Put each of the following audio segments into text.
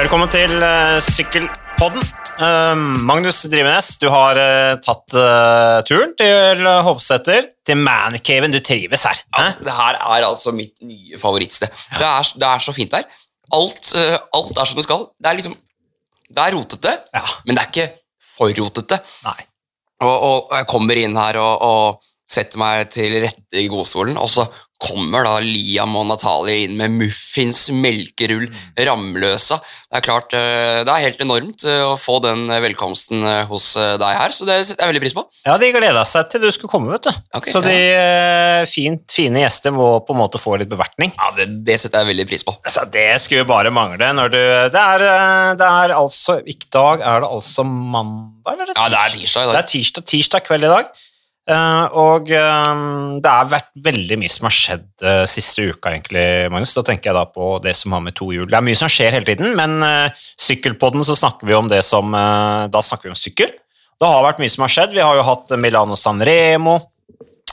Velkommen til uh, Sykkelpodden. Uh, Magnus Drivenes, du har uh, tatt turen til Hovseter, til Mancaven. Du trives her. Altså, det her er altså mitt nye favorittsted. Det, er, det er så fint her. Alt, eh, alt er som det skal. Det er liksom Det er rotete, Ja. men det er ikke for rotete. Nei. Og, og jeg kommer inn her og, og setter meg til rette i godstolen, og så kommer da Liam og Natalie inn med muffins, melkerull, ramløsa. Det er klart, eh, det er helt enormt eh, å få den velkomsten eh, hos eh, deg her, så det setter jeg veldig pris på. Ja, de gleda seg til du skulle komme, vet du. Okay, Så de fint, fine gjester må på en måte få litt bevertning. Ja, det, det setter jeg veldig pris på. Altså, det skulle bare mangle når du Det er, det er altså I dag er det altså mandag, eller? Ja, det er tirsdag i dag. Det er tirsdag, tirsdag kveld i dag. Eh, og eh, det har vært veldig mye som har skjedd eh, siste uka, egentlig, Magnus. Da tenker jeg da på det som har med to hjul. Det er mye som skjer hele tiden, men uh, sykkelpodden så snakker vi om det som eh, Da snakker vi om sykkel. Det har vært mye som har skjedd. Vi har jo hatt Milano San Remo.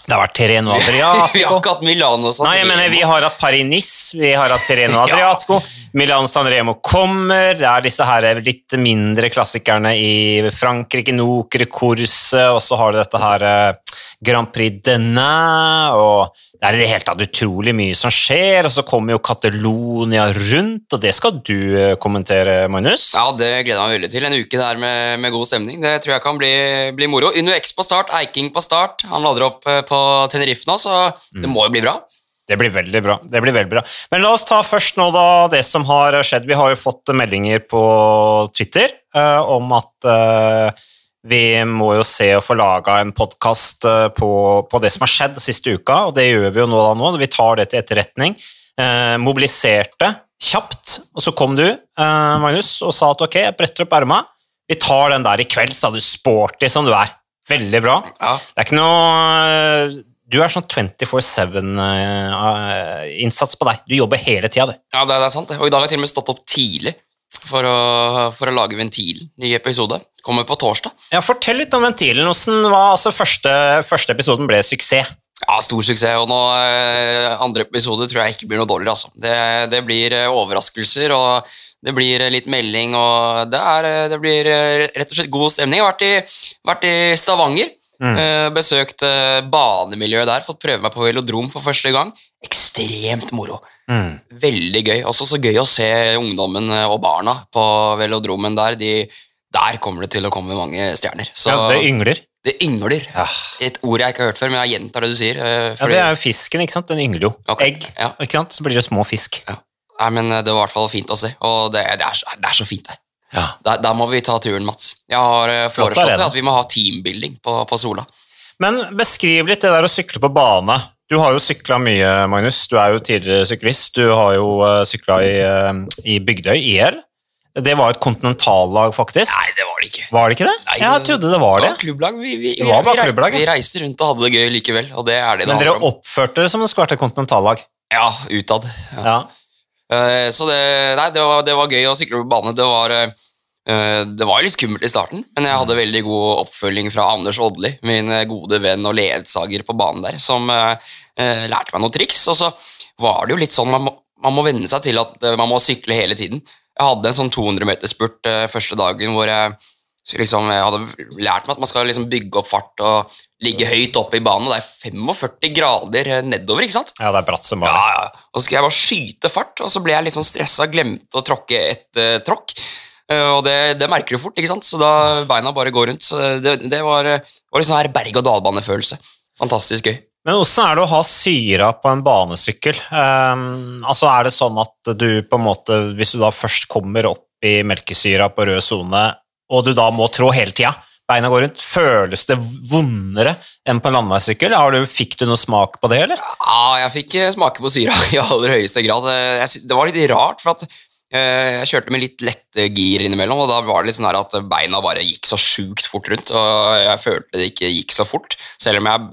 Det har vært Terreno Vi har ikke hatt Milano. Nei, jeg mener, vi har hatt Paris-Nice, vi har hatt Terreno Adriatico, Milan San Remo kommer, det er disse her litt mindre klassikerne i Frankrike, Nokre, Korse, og så har du dette her eh, Grand Prix Denain, og det er i det hele tatt utrolig mye som skjer, og så kommer jo Catalonia rundt, og det skal du eh, kommentere, Magnus. Ja, det gleder jeg meg veldig til. En uke der med, med god stemning. Det tror jeg kan bli, bli moro. Uno X på start, Eiking på start. Han lader opp eh, på Tenerife nå, så Mm. det må jo bli bra. Det blir veldig bra. det blir veldig bra. Men la oss ta først nå da det som har skjedd. Vi har jo fått meldinger på Twitter uh, om at eh, vi må jo se å få laga en podkast på, på det som har skjedd siste uka, og det gjør vi jo nå da nå. Vi tar det til etterretning. Eh, mobiliserte kjapt, og så kom du, eh, Magnus, og sa at ok, jeg bretter opp erma. Vi tar den der i kveld, sa du, sporty som du er. Veldig bra. Ja. Det er ikke noe Du er sånn 24-7-innsats på deg. Du jobber hele tida, du. Ja, det, det er sant. Og i dag har jeg til og med stått opp tidlig for å, for å lage Ventilen. Ny episode. Kommer på torsdag. Ja, Fortell litt om ventilen. Hvordan var altså første, første episoden ble suksess? Ja, Stor suksess. Og nå eh, andre episode tror jeg ikke blir noe dårligere. altså. Det, det blir eh, overraskelser, og det blir eh, litt melding, og det, er, det blir rett og slett god stemning. Jeg har vært i, vært i Stavanger. Mm. Besøkt banemiljøet der, fått prøve meg på velodrom for første gang. Ekstremt moro. Mm. Veldig gøy. Også så gøy å se ungdommen eh, og barna på velodromen der. De, der kommer det til å komme mange stjerner. Så Ja, det yngler. det yngler. Ja. Et ord jeg ikke har hørt før, men jeg gjentar det du sier. Fordi... ja, Det er jo fisken, ikke sant? Den yngler jo. Okay. Egg. ja. ikke sant? Så blir det små fisk. Nei, men eh, Det var i hvert fall fint å se, og det, det, er, det er så fint der. Ja. der. Der må vi ta turen, Mats. Jeg har eh, foreslått at vi må ha teambuilding på, på Sola. Men beskriv litt det der å sykle på bane. Du har jo sykla mye, Magnus. Du er jo tidligere syklist. Du har jo uh, sykla i, eh, i Bygdøy, IL. Det var et kontinentallag, faktisk. Nei, det var det ikke. Var det ikke det? Nei, jeg trodde det var det. klubblag. Vi, vi, Det var bare vi, klubblag, vi reiste rundt og hadde det gøy likevel, og det er det det Men dere om. oppførte det som det skulle vært et kontinentallag. Ja, utad. Ja. Ja. Uh, Så det, nei, det, var, det var gøy å sykle på bane. Det var, eh, eh, det var litt skummelt i starten, men jeg hadde veldig god oppfølging fra Anders Odli, min eh, gode venn og ledsager på banen der, som eh, eh, lærte meg noen triks. Og så var det jo litt sånn man må, man må venne seg til at eh, man må sykle hele tiden. Jeg hadde en sånn 200 meter spurt første dagen hvor jeg liksom, jeg hadde lært meg at man skal liksom bygge opp fart og ligge høyt oppe i banen, og det er 45 grader eh, nedover, ikke sant? ja, det er bratt som bare. Ja, ja. Og så skulle jeg bare skyte fart, og så ble jeg litt sånn stressa, glemte å tråkke et uh, tråkk. Eh, og det, det merker du fort, ikke sant? så da beina bare går rundt. Så det, det var, var en sånn her berg-og-dal-bane-følelse. Fantastisk gøy. Men hvordan er det å ha syra på en banesykkel? Um, altså Er det sånn at du på en måte, hvis du da først kommer opp i melkesyra på rød sone, og du da må trå hele tida, beina går rundt, føles det vondere enn på en landeveissykkel? Fikk du noe smak på det, eller? Ja, jeg fikk eh, smake på syra i aller høyeste grad. Eh, synes, det var litt rart, for at jeg kjørte med litt lette gir innimellom, og da var det litt sånn her at beina bare gikk så sjukt fort rundt, og jeg følte det ikke gikk så fort, selv om jeg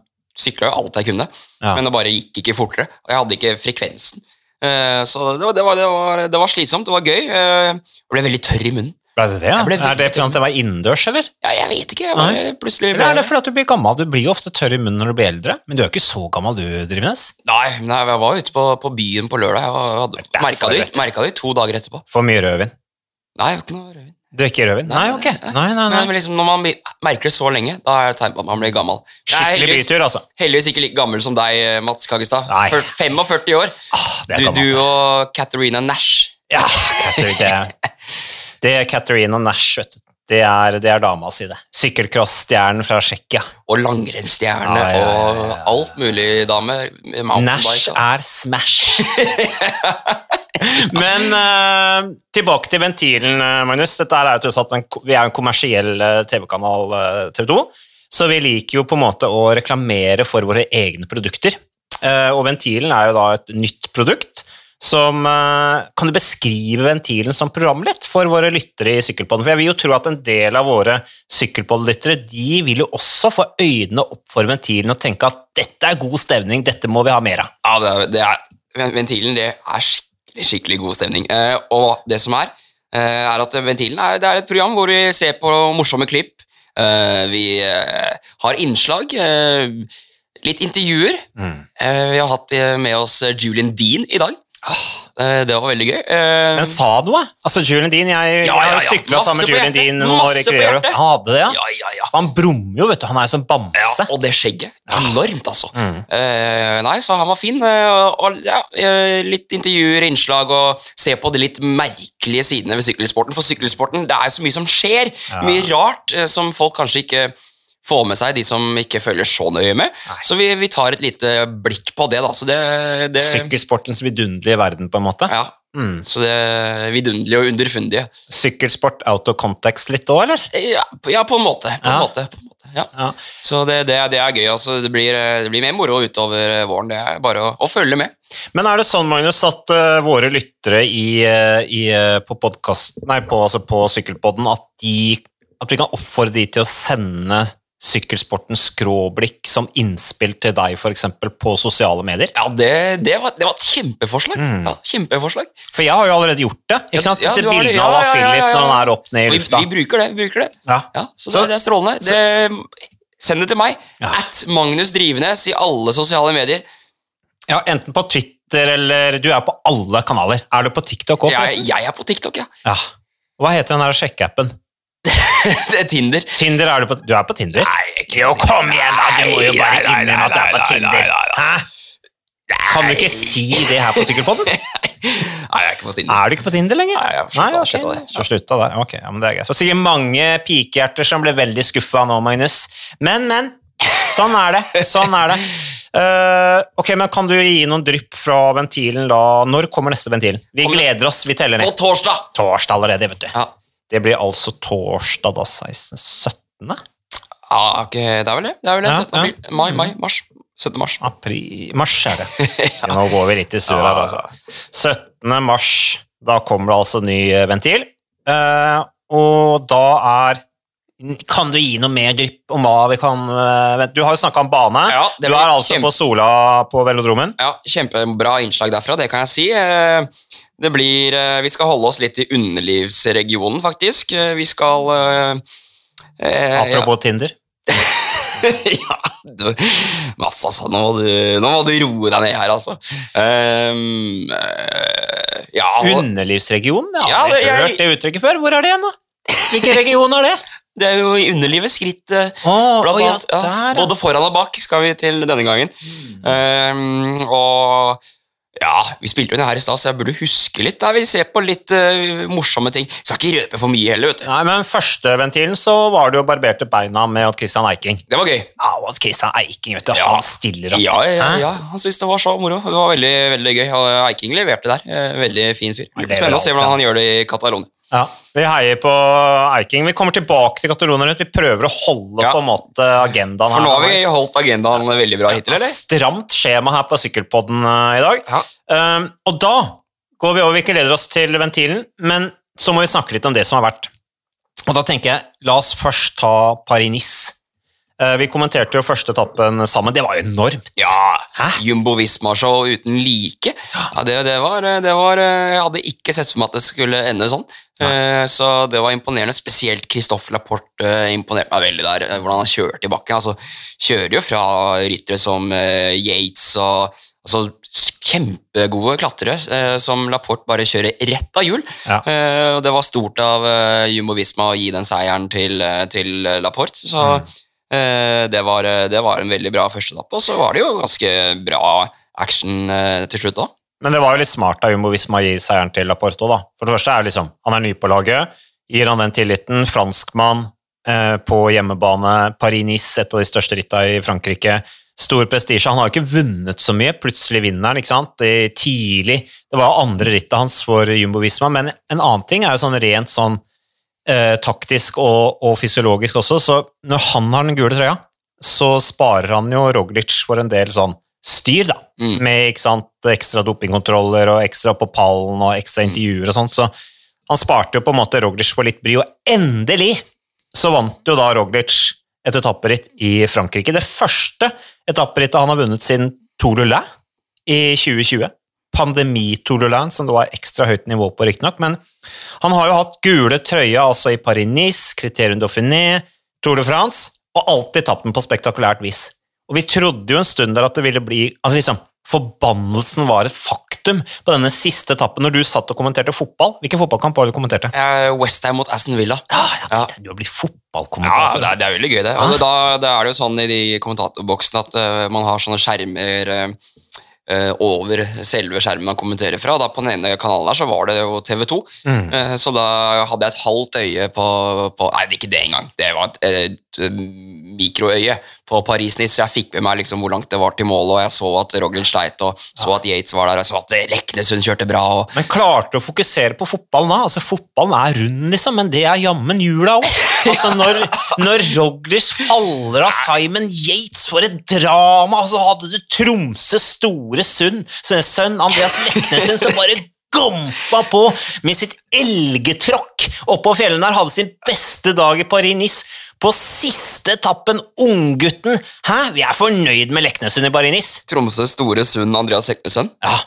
sykla jo alt jeg kunne, Ja. men det bare gikk ikke fortere, og jeg hadde ikke frekvensen. Eh, Så det var, det, var, det, var, det var slitsomt, det var gøy. eh, Jeg ble veldig tørr i munnen. Ble det det? Ja? Ble Er det fordi det var innendørs, eller? Ja, jeg vet ikke, jeg var plutselig Eller er det fordi at du blir gammel? Du blir jo ofte tørr i munnen når du blir eldre, men du er jo ikke så gammel du, Drivenes. Nei, nei, jeg var ute på, på byen på lørdag, jeg hadde merka det, vet det to dager etterpå. For mye rødvin. Nei, jeg har ikke noe rødvin. Du er ikke rødvin? Nei, ok. Nei, nei, nei. Men liksom, når man merker det så lenge, da er det tegn på at man blir gammel. Skikkelig bytur, altså. heldigvis ikke like gammel som deg, Mats Kaggestad. Nei. 45 år. Ah, det Du, du og Catharina Nash. Ja, Catherine, det, er Katarina Nash, vet du. Det er, det er dama si, det. Sykkelcrossstjernen fra Tsjekkia. Og langrennsstjerne Ja, ja, ja, og alt mulig dame. Nash er smash. Men uh, tilbake til ventilen, eh, Magnus. Dette er jo alt vi er en kommersiell eh, TV-kanal, TV 2, så vi liker jo på en måte å reklamere for våre egne produkter. Uh, og ventilen er jo da et nytt produkt. Som, eh, kan du beskrive ventilen som program litt for våre lyttere i Sykkelpodden? For jeg vil jo tro at en del av våre sykkelpoddlyttere de vil jo også få øynene opp for ventilen og tenke at dette er god stevning, dette må vi ha mer av. Ja, det er, det er, ventilen det er skikkelig, skikkelig god stemning. Eh, og det som er, eh, er at ventilen er, det er et program hvor vi ser på morsomme klipp. Vi har innslag, litt intervjuer. Eh, vi har hatt med oss Julian Dean i dag. Eh, det var veldig gøy. Eh, Men sa noe? Altså, Julian Dean, jeg, Ja, ja, jo ja. sykla sammen med Julian. Dean noen år i hjertet. Han hadde det, ja? ja, ja, ja. Han brummer jo, vet du. Han er jo som bamse. Ja, og det skjegget. Enormt, altså. Mm. Eh, nei, så han var fin. eh, og, ja, litt intervjuer, innslag, og se på de litt merkelige sidene ved sykkelsporten. For sykkelsporten, det er så mye som skjer. Mye rart som folk kanskje ikke får med seg, de som ikke følger så nøye med. Nei. Så vi, vi tar et lite blikk på det, da. Så det, det Sykkelsportens vidunderlige verden, på en måte. Ja, Mm. så det er vidunderlige og underfundige. Sykkelsport out of context litt òg, eller? Ja, på- ja, på en måte. På en Ja. måte, på en måte ja. Ja. Så det, det, det er gøy. altså. Det blir, det blir mer moro utover våren. Det er bare å, å følge med. Men er det sånn, Magnus, at uh, våre lyttere i, eh, i, eh, på, podcast, nei, på, altså på Sykkelpodden at, de, at vi kan oppfordre de til å sende Sykkelsportens skråblikk som innspill til deg, for eksempel, på sosiale medier? Ja, det, det, var, det var et kjempeforslag. Mm. Ja, kjempeforslag. For jeg har jo allerede gjort det. Ikke sant? Disse ja, bildene Ja, av Philip når han er opp ned i Vi, lufta. vi bruker det. vi bruker det. Ja. Ja, så, Så- det, er strålende. Det, send det til meg. At Magnus Drivenes i alle sosiale medier. Ja, enten på Twitter eller Du er på alle kanaler. Er du på TikTok òg, Jeg, jeg er på TikTok, ja. Ja. Hva heter den sjekkeappen? det er Tinder. Tinder, er du på Du er på Tinder? Nei, Jo, kom igjen, da! Du må jo bare innrømme at du er på Tinder. Hæ? Kan du ikke si det her på Sykkelpodden? Nei, jeg er ikke på Tinder. Er du ikke på Tinder lenger? Nei, jeg har sluttet- ok. sluttet det. Så slutta det. Ok, ja, men det er greit. Så sikkert mange pikehjerter som ble veldig skuffa nå, Magnus. Men, men. Sånn er det. Sånn er det. Uh, ok, men Kan du gi noen drypp fra ventilen da? Når kommer neste ventil? Vi gleder oss. Vi teller ned. På torsdag! Torsdag allerede, vet du. Ja, Det blir altså torsdag da 16. 17. ja ok, det er vel det. Det er vel det. 17. april. Mai, mai, mars. 17. mars. April Mars er det. Ja, Nå går vi litt i surr her, altså. 17. mars, da kommer det altså ny eh, ventil. Eh, og da er Kan du gi noe mer drypp om hva vi kan eh, Du har jo snakka om bane. Ja, du er altså kjempe- på Sola på velodromen. Ja, Kjempebra innslag derfra, det kan jeg si. Eh, Det blir, eh, Vi skal holde oss litt i underlivsregionen, faktisk. Eh, Vi skal eh, Apropos Apropos Tinder. ja, du, Mats, altså, nå må, du, nå må du roe deg ned her, altså. Um, eh, ja, Underlivsregionen? Underlivsregion? Jeg Ja, har aldri hørt det uttrykket før. Hvor er det igjen, da? Hvilken region er det? det er jo i underlivet skritt oh, Blant ja, annet, ja, der, ja. både foran og bak skal vi til denne gangen. Um, og ja, vi spilte jo det her i stad, så jeg burde huske litt. Da. Vi ser på litt uh, morsomme ting. Skal ikke røpe for mye heller, vet du. Nei, men første ventilen så var det jo barberte beina med Odd Christian Eiking. Det var gøy. Ja, Odd Christian Eiking, vet du. Ja. Han stiller opp. Ja, ja, ja, han syntes det var så moro. Det var veldig, veldig gøy. Og Eiking leverte der. Eh, Veldig fin fyr. Spennende å se hvordan han gjør det i Catalonia. Ja, Vi heier på Eiking. Vi kommer tilbake til Katalonien. Vi prøver å holde Ja. på en måte agendaen her. For nå har vi holdt agendaen veldig bra hittil, eller? Stramt skjema her på Sykkelpodden eh, i dag. Ja. Um, og da går vi over. Vi ikke leder oss til ventilen, men så må vi snakke litt om det som har vært. Og da tenker jeg, la oss først ta Paris-Nice. Eh, vi kommenterte jo første etappen sammen. Det var enormt. Ja, Jumbo Visma-show uten like. Ja, det, det, var, det var Jeg hadde ikke sett for meg at det skulle ende sånn. Eh, Så det var imponerende. Spesielt Christoffer Laporte eh, imponerte meg veldig der. eh, Hvordan han kjørte i bakken. Altså, kjører jo fra ryttere som Yates og altså, kjempegode klatrere som Laporte bare kjører rett av hjul. Ja. Og det var stort av Jumbo Visma å gi den seieren til, til Laporte. Så eh, det, var, det var en veldig bra førsteetappe, og så var det jo ganske bra action til slutt òg. Men det var jo litt smart av Jumbo Visma å gi seieren til Laporto. da. For det første er liksom, han er ny på laget. Gir han den tilliten? Franskmann eh, på hjemmebane. Paris-Nice, et av de største ritta i Frankrike. Stor prestisje. Han har jo ikke vunnet så mye. Plutselig vinner han, ikke sant. Det, tidlig. Det var andre rittet hans for Jumbo Visma, men en annen ting er jo sånn rent sånn eh, taktisk og, og fysiologisk også, så når han har den gule trøya, så sparer han jo Roglic for en del sånn styr, da. Mm. Med ikke sant, ekstra dopingkontroller og ekstra på pallen og ekstra intervjuer og sånt, så han sparte jo på en måte Roglic på litt bry, og endelig så vant jo da Roglic et etapperitt i Frankrike. Det første etapperittet han har vunnet siden Tour de Lain i 2020. Pandemi-Tour som det var ekstra høyt nivå på, riktignok. Men han har jo hatt gule trøye altså i Paris-Nice, Criterium Dauphiné, Tour de France, og alltid tapt den på spektakulært vis. Og vi trodde jo en stund der at det ville bli altså liksom, Forbannelsen var et faktum på denne siste etappen når du satt og kommenterte fotball. Hvilken fotballkamp var det du kommenterte? Eh, Westham mot Aston Villa. Ja, jeg Ja. tenkte, Du har blitt Ja, det er, det er veldig gøy, det. Og det, da, er det jo sånn i de kommentatorboksene at uh, man har sånne skjermer eh, over selve skjermen man kommenterer fra. Da på den ene kanalen der så var det jo TV 2. Mm. Så da hadde jeg et halvt øye på, på Nei, ikke det engang. Det var et, et mikroøye på Paris-Nice. Jeg fikk med meg liksom hvor langt det var til målet, og jeg så at Roglic sleit, og så at Yates var der, og så at Leknesund kjørte bra. og Men klarte å fokusere på fotballen da? Altså, Fotballen er rund, liksom, men det er jammen jula òg. Altså, når, når Roglic faller av Simon Yates for et drama, og så hadde du Tromsø store sønn Andreas Leknesund, som bare gompa på med sitt elgetråkk oppå fjellene der, hadde sin beste dag i Paris-Nice. På siste etappen, unggutten. Hæ? Vi er fornøyd med Leknesund i Paris-Nice. Tromsø store Sund Andreas Leknesund. Ja.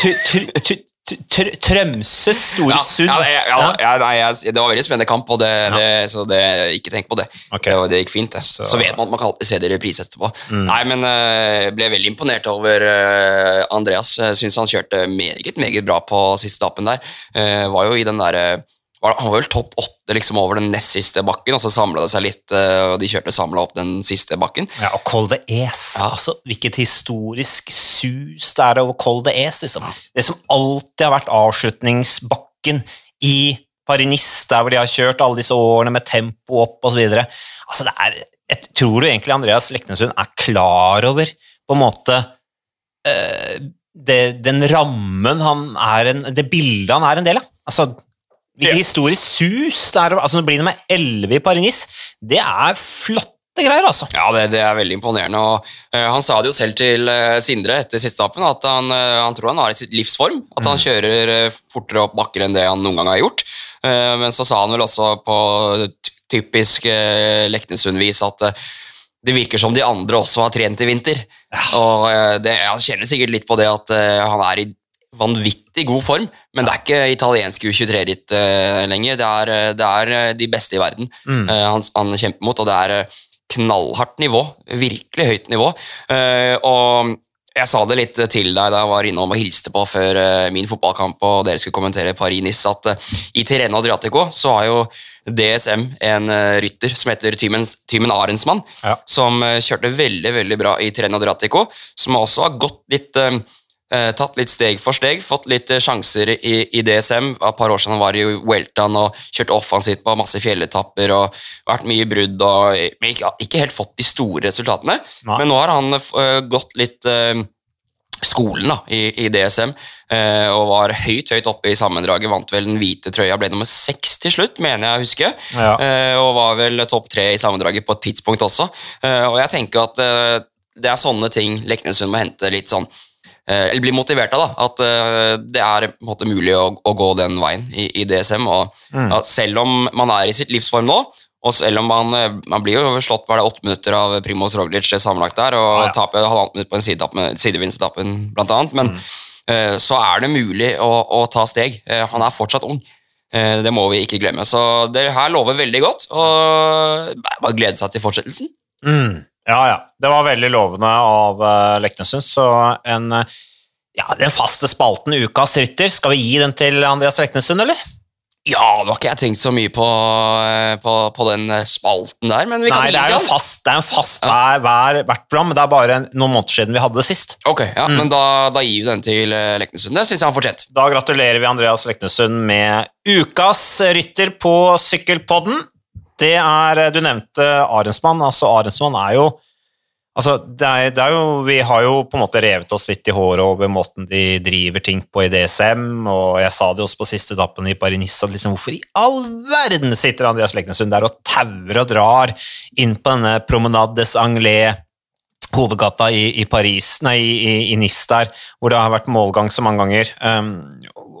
Tr- tr- tr- tr- Trømsø store Ja, ja, ja, det var veldig spennende kamp, det, det, så det, ikke tenk på det. Okay. det. Det gikk fint. Så, Så- vet man at man kan se det i reprise etterpå. Nei, men eh, jeg ble veldig imponert over eh, Andreas. Syns han kjørte meget, meget bra på siste etappen der. Eh, var jo i den der, var, han var vel topp åtte liksom over den nest siste bakken, og så samla det seg litt, eh, og de kjørte samla opp den siste bakken. Ja, og Col de Es. Ja. Altså, hvilket historisk sus det er over Col de Es. Liksom. Det som alltid har vært avslutningsbakken i Paris-Nice, der hvor de har kjørt alle disse årene med tempo opp osv. Altså, det er, jeg tror du egentlig Andreas Leknesund er klar over på en måte øh, det, den rammen han er en, Det bildet han er en del av. Altså, hvilket Ja. historisk sus det er. Altså, Nå blir det med 11 i Paris-Nice. Det er flotte greier, altså. Ja, det, det er veldig imponerende. og uh, Han sa det jo selv til uh, Sindre etter siste etappen, at han, uh, han tror han har i sitt livsform. At han kjører fortere opp bakker enn det han noen gang har gjort. Men så sa han vel også på typisk Leknesund-vis at det virker som de andre også har trent i vinter. Og eh, det, Han kjenner sikkert litt på det at han er i vanvittig god form, men det er ikke italiensk U23-ritt uh, lenger. Det er, eh, det er eh, de beste i verden Mm. uh, han, han kjemper mot, og det er eh, knallhardt nivå. Virkelig høyt nivå. Uh, og jeg sa det litt til deg da jeg var innom og hilste på før eh, min fotballkamp, og dere skulle kommentere Paris-Nice, at eh, i Terreno Adriatico så har jo DSM en eh, rytter som heter Tymen, Tymen Arensmann, Ja. som eh, kjørte veldig veldig bra i Terreno Adriatico, som også har gått litt eh, eh, tatt litt steg for steg, fått litt eh, sjanser i, i DSM. Et par år siden han var i Weltan og kjørte offensivt på masse fjelletapper og vært mye brudd og ikke, ikke helt fått de store resultatene. Nei. Men nå har han eh, gått litt eh, skolen da, i, i DSM eh, og var høyt høyt oppe i sammendraget. Vant vel den hvite trøya, ble nummer seks til slutt, mener jeg å huske. Ja. Eh, og var vel topp tre i sammendraget på et tidspunkt også. Eh, og jeg tenker at eh, det er sånne ting Leknesund må hente litt sånn eh, eller bli motivert av. da, At eh, det er på en måte mulig å, å gå den veien i, i DSM. og Mm. Selv om man er i sitt livsform nå, og selv om man, eh, man blir jo slått bare åtte minutter av Primoz Roglic sammenlagt der, og ah, ja. taper halvannet minutt på en sidevinstetappen, blant annet, men Mm. uh, så er det mulig å, å ta steg. Uh, han er fortsatt ung. Eh, det må vi ikke glemme. Så det her lover veldig godt, og bare glede seg til fortsettelsen. Mm. Ja, ja. Det var veldig lovende av uh, Leknesund, så en uh, ja, den faste spalten Ukas rytter, skal vi gi den til Andreas Leknesund, eller? Ja, nå har ikke jeg tenkt så mye på, eh, på, på den eh, spalten der, men vi kan Nei, gi det er den jo fast, det er en fast hver, hver, hvert program, men det er bare noen måneder siden vi hadde det sist. Ok, ja, men da, da gir vi den til eh, Leknesund. Det syns jeg han fortjent. Da gratulerer vi Andreas Leknesund med ukas rytter på Sykkelpodden. Det er, Du nevnte Arensmann. altså Arensmann er jo altså det er, det er jo, Vi har jo på en måte revet oss litt i håret over måten de driver ting på i DSM, og jeg sa det også på siste etappen i Paris-Nice at liksom, hvorfor i all verden sitter Andreas Leknesund der og tauer og drar inn på denne Promenade des Anglais hovedgata i, i Paris, nei, i, i Nis der, hvor det har vært målgang så mange ganger. Um,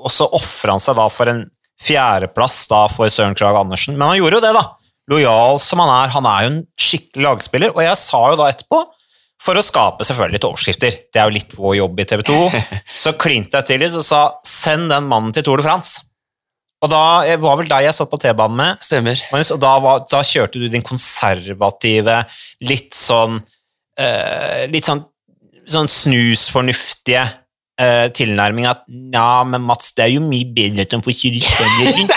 og så ofrer han seg da for en fjerdeplass da for Søren Krag Andersen. Men han gjorde jo det, da. Lojal som han er. Han er jo en skikkelig lagspiller. Og jeg sa jo da etterpå, for å skape selvfølgelig litt overskrifter, det er jo litt vår jobb i TV 2, så klinte jeg til litt og sa send den mannen til Tour de France. Og da var vel deg jeg satt på T-banen med, Stemmer. Og da, var, da kjørte du din konservative, litt sånn eh, Litt sånn, sånn snusfornuftige eh, tilnærming at ja, men Mats, det er jo mye bedre at han får kjøre rundt.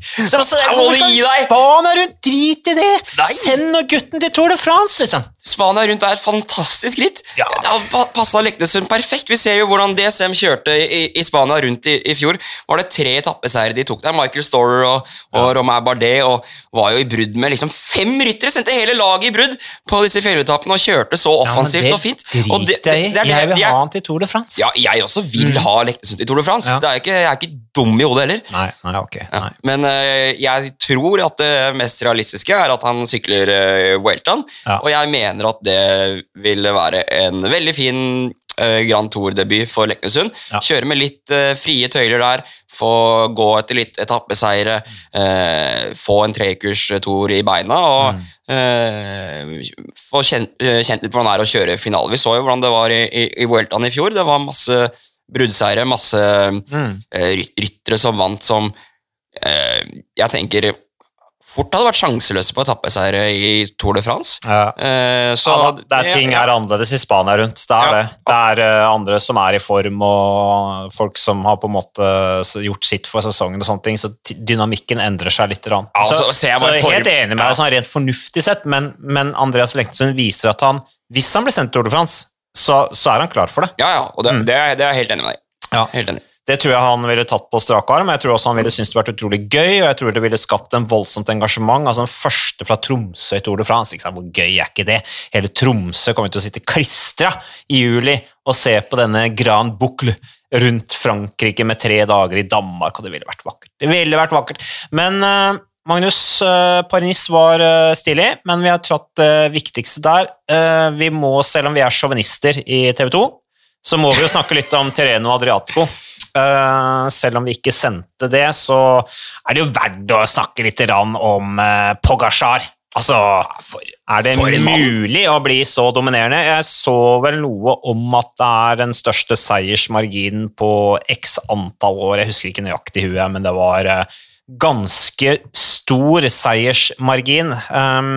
Så altså, Jeg må gi deg! Spania rundt, drit i det! Nei. Send nå gutten til Tour de France, liksom. Spania rundt er et fantastisk ritt. Ja. Det har pa- passa Leknesund perfekt. Vi ser jo hvordan DSM kjørte i, i Spania rundt i, i fjor. Var det tre etappeseiere de tok der? Michael Storer og, og Romain Bardet og var jo i brudd med liksom fem ryttere. Sendte hele laget i brudd på disse fjelletappene og kjørte så offensivt og fint. Og det- det det- Jeg vil ha han til Tour de France. Ja, jeg også vil ha Leknesund til Tour de France. Ja. Det er ikke, jeg er ikke dum i hodet heller. Nei, nei, ok. Ja. Men uh, jeg tror at det mest realistiske er at han sykler uh, Welton, Ja. og jeg mener at det ville være en veldig fin uh, Grand Tour-debut for Leknesund. Ja. Kjøre med litt uh, frie tøyler der, få gå etter litt etappeseiere, eh, få en trekurstor i beina og Mm. eh, få kjent, eh, kjent litt hvordan det er å kjøre finale. Vi så jo hvordan det var i, i, i Vueltaen i fjor. Det var masse bruddseire, masse Mm. eh, ryttere som vant som eh, jeg tenker fort hadde vært sjanseløse på etappeseiere i Tour de France. Ja. Eh, så ja, da, det er ting er annerledes i Spania rundt. Det er Ja. det. Det er uh, andre som er i form, og folk som har på en måte gjort sitt for sesongen, og sånne ting, så dynamikken endrer seg litt. grann. Ja, så, så jeg er helt enig med Ja. deg sånn rent fornuftig sett, men, men Andreas Leknesund viser at han, hvis han blir sendt til Tour de France, så, så er han klar for det. Ja, ja, og det, Mm. det, er, det er jeg helt enig med deg. Ja. Helt enig. Det tror jeg han ville tatt på strak arm. Jeg tror også han ville syntes det vært utrolig gøy, og jeg tror det ville skapt en voldsomt engasjement. altså Den første fra Tromsø i Tour de France. Ikke sant? Hvor gøy er ikke det? Hele Tromsø kommer til å sitte klistra i juli og se på denne Grand Boucle rundt Frankrike med tre dager i Danmark, og det ville vært vakkert. Det ville vært vakkert. Men eh, Magnus, uh, Paris var eh, stilig, men vi har trådt det viktigste der. Eh, vi må, selv om vi er sjåvinister i TV 2, så må vi jo snakke litt om Terreno Adriatico. Eh, selv om vi ikke sendte det, så er det jo verdt å snakke litt om Pogasjar. Altså, er det mulig å bli så dominerende? Jeg så vel noe om at det er den største seiersmarginen på x antall år. Jeg husker ikke nøyaktig huet, men det var eh, ganske stor seiersmargin. Um,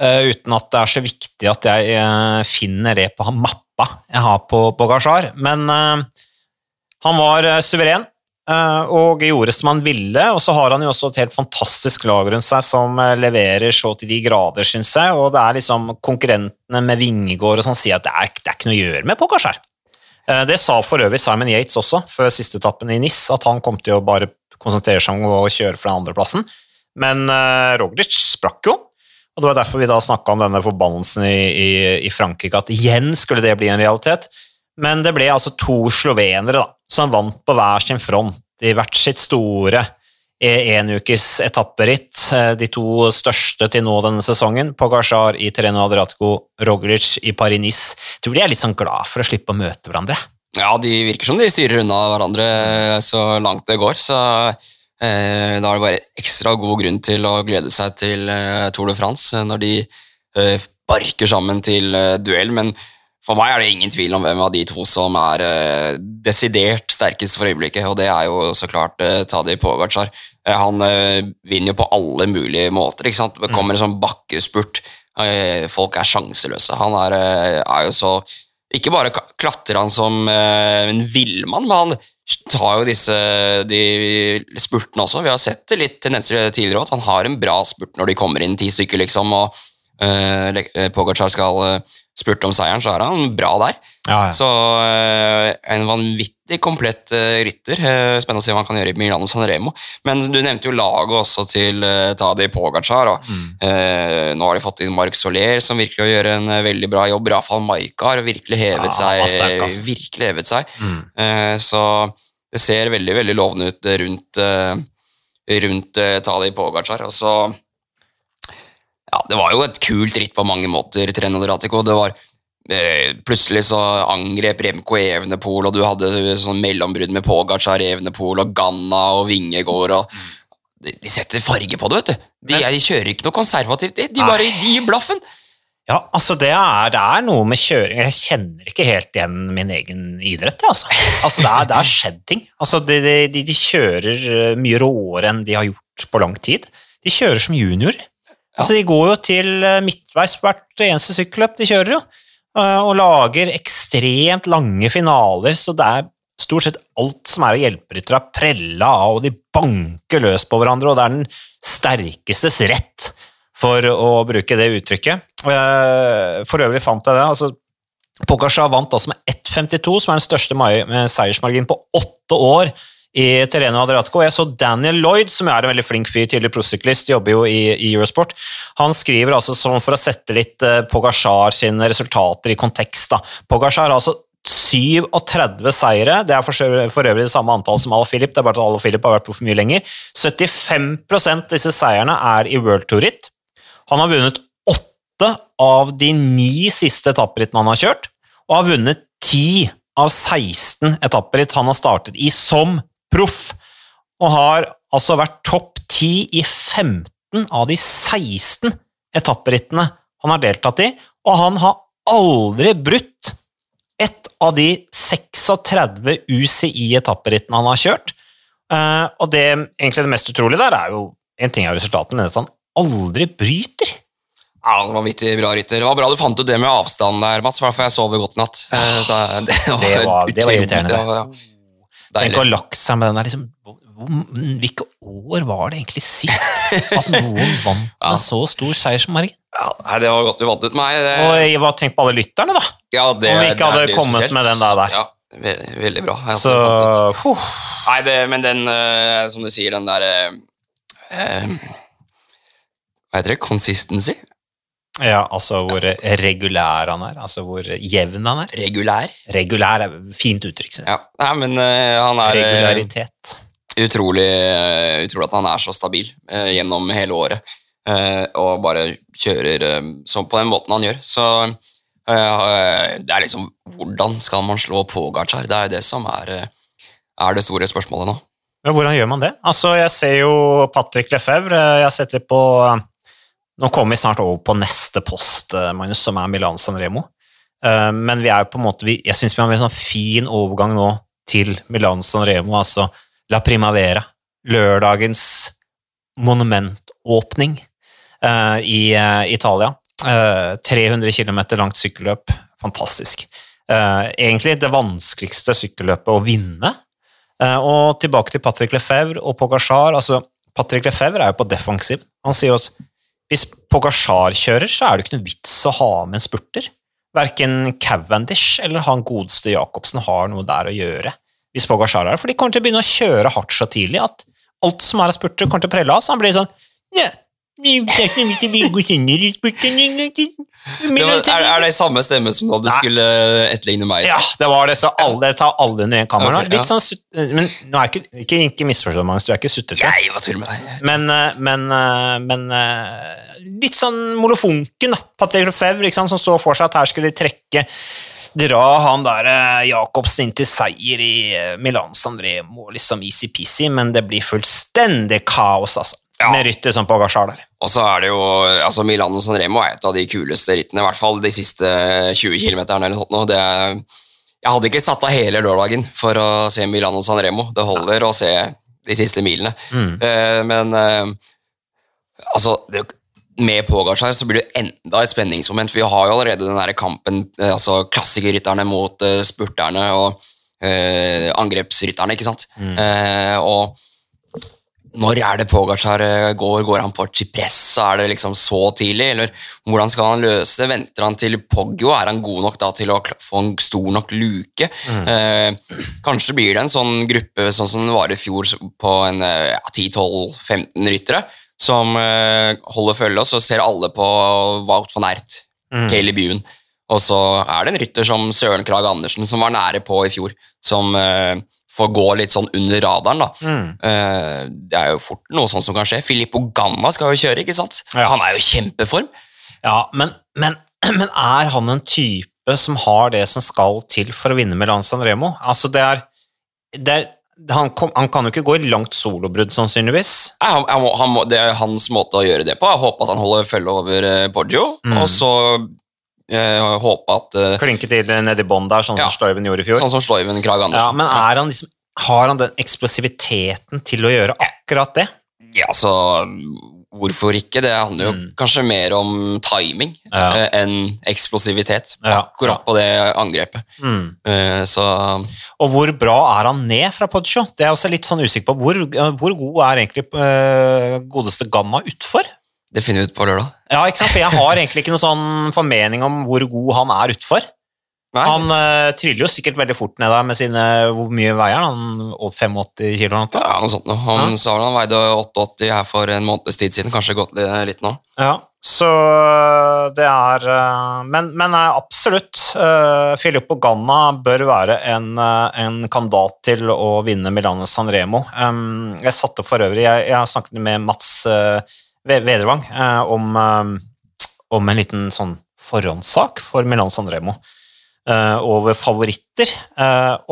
uh, uten at det er så viktig at jeg uh, finner det på mappa jeg har på Bogasjar. Men uh, han var suveren og gjorde som han ville. Og så har han jo også et helt fantastisk lag rundt seg som leverer så til de grader, syns jeg. Og det er liksom konkurrentene med Vingegård og sånn sier at det er, det er ikke noe å gjøre med. Eh, Det sa for øvrig Simon Yates også, før siste etappen i NIS, at han kom til å bare konsentrere seg om å kjøre for den andreplassen. Men uh, Roglic sprakk jo, og det var derfor vi da snakka om denne forbannelsen i, i, i Frankrike, at igjen skulle det bli en realitet. Men det ble altså to slovenere da, som vant på hver sin front i hvert sitt store enukes etapperitt. Eh, De to største til nå denne sesongen, Pogasjar i Terreno Adriatico, Roglic i Paris-Nice. Tror de er litt sånn glad for å slippe å møte hverandre. Ja, de virker som de styrer unna hverandre så langt det går, så eh, da er det bare ekstra god grunn til å glede seg til eh, Tour de France eh, når de eh, barker sammen til eh, duell, men for meg er det ingen tvil om hvem av de to som er eh, desidert sterkest for øyeblikket, og det er jo så klart eh, Tadi Pogacar. Eh, Han eh, vinner jo på alle mulige måter. ikke sant? Det kommer en sånn bakkespurt. folk er sjanseløse. Han er, er jo så Ikke bare klatrer han som eh, en villmann, men han tar jo disse spurtene også. Vi har sett det litt tendenser tidligere at han har en bra spurt når de kommer inn ti stykker, liksom, og Pogacar skal eh, spurte om seieren, så er han bra der. Ja, ja. Så eh, en vanvittig komplett eh, rytter. Eh, spennende å se hva han kan gjøre i Milano San Remo. Men du nevnte jo laget også til Tadej Pogacar. Og, Mm. eh, nå har de fått inn Marc Soler, som virkelig gjør en eh, veldig bra jobb. Rafael Maika har virkelig hevet Ja, seg. sterk, altså. virkelig hevet seg. Mm. Eh, så det ser veldig veldig lovende ut rundt, eh, rundt Tadej Pogacar. Og så Ja, det var jo et kult ritt på mange måter, Treno Dratico. Det var eh, Plutselig så angrep Remco Evenepool, og du hadde sånn mellombrudd med Pogacar, Evenepool og Ganna og Vingegård. og de, de setter farge på det, vet du. De, Men- de kjører ikke noe konservativt, de. De bare de gir blaffen. Ja, altså det er, det er noe med kjøring Jeg kjenner ikke helt igjen min egen idrett. Altså. Altså det, er, det er skjedd ting. Altså de, de, de, de kjører eh, mye råere enn de har gjort på lang tid. De kjører som juniorer. Altså De går jo til eh, midtveis hvert eneste sykkelløp de kjører, jo. eh, Og lager ekstremt lange finaler, så det er stort sett alt som er av hjelperyttere, er prella av, og de banker løs på hverandre, og det er den sterkestes rett for å bruke det uttrykket. Eh, For øvrig fant jeg det. altså Pogacar vant altså med 1,52, som er den største seiersmarginen på åtte år i Terreno Adriatico. Jeg så Daniel Lloyd, som er en veldig flink fyr, tidligere prosyklist, jobber jo i, i Eurosport. Han skriver altså for å sette litt eh, Pogacar sine resultater i kontekst. da. Pogacar har altså 37 seire, det er for, øvrig det samme antall som Al Philip, det er bare at Al Philip har vært på for mye lenger. 75% av disse seierne er i World Tour-ritt. Han har vunnet åtte av de ni siste etapperittene han har kjørt, og har vunnet ti av 16 etapperitt han har startet i som proff, og har altså vært topp ti i 15 av de 16 etapperittene han har deltatt i, og han har aldri brutt ett av de 36 UCI-etapperittene han har kjørt. Eh, og det egentlig det mest utrolige der er jo en ting av resultatene, men at han aldri bryter. Ja, det var Vanvittig bra rytter. Det var bra du fant ut det med avstand der, Mats. for jeg sover godt i natt. Eh, da- det, Det var- det var irriterende, det var- ja. Tenk å ha lagt seg med den der liksom, Hvilke år var det egentlig sist at noen vant Ja. med så stor seiersmargin? Ja, det var godt du vant ut meg. Det, Og jeg var tenk på alle lytterne, da! ja, det, om vi ikke hadde kommet spesielt. med den der der. Ja, ve veldig bra. Så huh. Nei, det, men den, uh, som du sier, den der uh, eh, Hva heter det? Consistency? Ja, altså hvor regulær han er. Altså hvor jevn han er. Regulær? Regulær er fint uttrykk. Ja. Nei, men uh, han er Regularitet. Uh, utrolig, uh, utrolig at han er så stabil eh, gjennom hele året. eh, og bare kjører eh, som på den måten han gjør. Så eh, det er liksom Hvordan skal man slå Pogacar? Det er det som er, eh, er det store spørsmålet nå. Ja, hvordan gjør man det? Altså, jeg ser jo Patrick Lefebvre. Jeg har sett litt på Nå kommer vi snart over på neste post, eh, Magnus, som er Milan San Remo. Eh, Men vi er på en måte Jeg syns vi har en sånn fin overgang nå til Milan San Remo, altså La Primavera. Lørdagens monumentåpning eh, i Italia. Eh, 300 km langt sykkelløp. Fantastisk. Egentlig det vanskeligste sykkelløpet å vinne. Og tilbake til Patrick Lefebvre og Pogacar. altså Patrick Lefebvre er jo på defensiv. Han sier også hvis Pogacar kjører, så er det ikke noe vits å ha med en spurter. Verken Cavendish eller han godeste Jacobsen har noe der å gjøre. Hvis Pogacar er det, For de kommer til å begynne å kjøre hardt så tidlig at alt som er av spurter, kommer til å prelle av. Så han blir sånn ja, det er var, er, er det samme stemme som da du Nei. skulle etterligne meg? Ja, det var det, så alle, tar alle under en kammer nå. Ja. Litt sånn, men nå er ikke, ikke, ikke misforstå meg, du er ikke sutrete. Jeg var tull med deg. Men, eh, men, eh, men eh, litt sånn molefonken, da. Patrick Lefebvre, ikke sant, som så for seg at her skulle de trekke Dra han der eh, Jacobsen inn til seier i eh, Milan San Remo, liksom easy-peasy, men det blir fullstendig kaos, altså. Ja. Med rytter som Pogasjar der. Og så er det jo altså Milano San Remo er et av de kuleste rittene, i hvert fall de siste 20 km. Eller noe sånt. Det er, jeg hadde ikke satt av hele lørdagen for å se Milano San Remo. Det holder å se de siste milene. Mm. Eh, men eh, altså det, med Pogasjar så blir det enda et spenningsmoment. for Vi har jo allerede den der kampen, eh, altså klassikerrytterne mot uh, spurterne og uh, angrepsrytterne, ikke sant? Eh, og når er det Pogacar eh, går? Går han på Cipressa? er det liksom så tidlig? Eller hvordan skal han løse det? Venter han til Poggio? Er han god nok da til å få en stor nok luke? Eh, kanskje blir det en sånn gruppe sånn som det var i fjor, på en eh, ja, 10-12-15 ryttere, som eh, holder følge, og så ser alle på Wout van Ert, Mm. Caleb Ewan. Og så er det en rytter som Søren Krag Andersen, som var nære på i fjor, som eh, får gå litt sånn under radaren. da. Mm. Eh, det er jo fort noe sånt som kan skje. Filippo Ganna skal jo kjøre, ikke sant? Ja. Han er jo i kjempeform. Ja, men, men, men er han en type som har det som skal til for å vinne Milan San Remo? Altså, det er, det er han, kom, han kan jo ikke gå i langt solobrudd, sannsynligvis. Nei, Han, han det er hans måte å gjøre det på. Jeg håper at han holder følge over Borgio, Poggio, Mm. og så eh, håpe at uh, Klinke til nedi bånn der, sånn Ja. som Stoiven gjorde i fjor. Sånn som Stoiven Krag ja, Andersen. men er han liksom, har han den eksplosiviteten til å gjøre akkurat det? Ja, så hvorfor ikke? Det handler jo Mm. kanskje mer om timing Ja. eh, enn eksplosivitet. Ja, Akkurat på det angrepet. Mm. Uh, så Og hvor bra er han ned fra Poggio? Det er jeg også litt sånn usikker på. Hvor, hvor god er egentlig uh, godeste Ganna utfor? det finner vi ut på lørdag. Ja, ikke sant? For jeg har egentlig ikke noen sånn formening om hvor god han er utfor. Han uh, triller jo sikkert veldig fort ned der med sine Hvor mye veier han? Han? 85 kilo? noe? ja, noe sånt noe. Han sa vel han veide 88 her for en måneds tid siden, kanskje gått litt, litt nå. Ja, så det er eh, Men, men eh, absolutt. Uh, Filippo Ganna bør være en, eh, en kandidat til å vinne Milano San Remo. Um, jeg satte for øvrig Jeg, jeg snakket med Mats uh, Vedervang eh, om, eh, om en liten sånn forhåndssak for Milan Sanremo. Eh, over favoritter.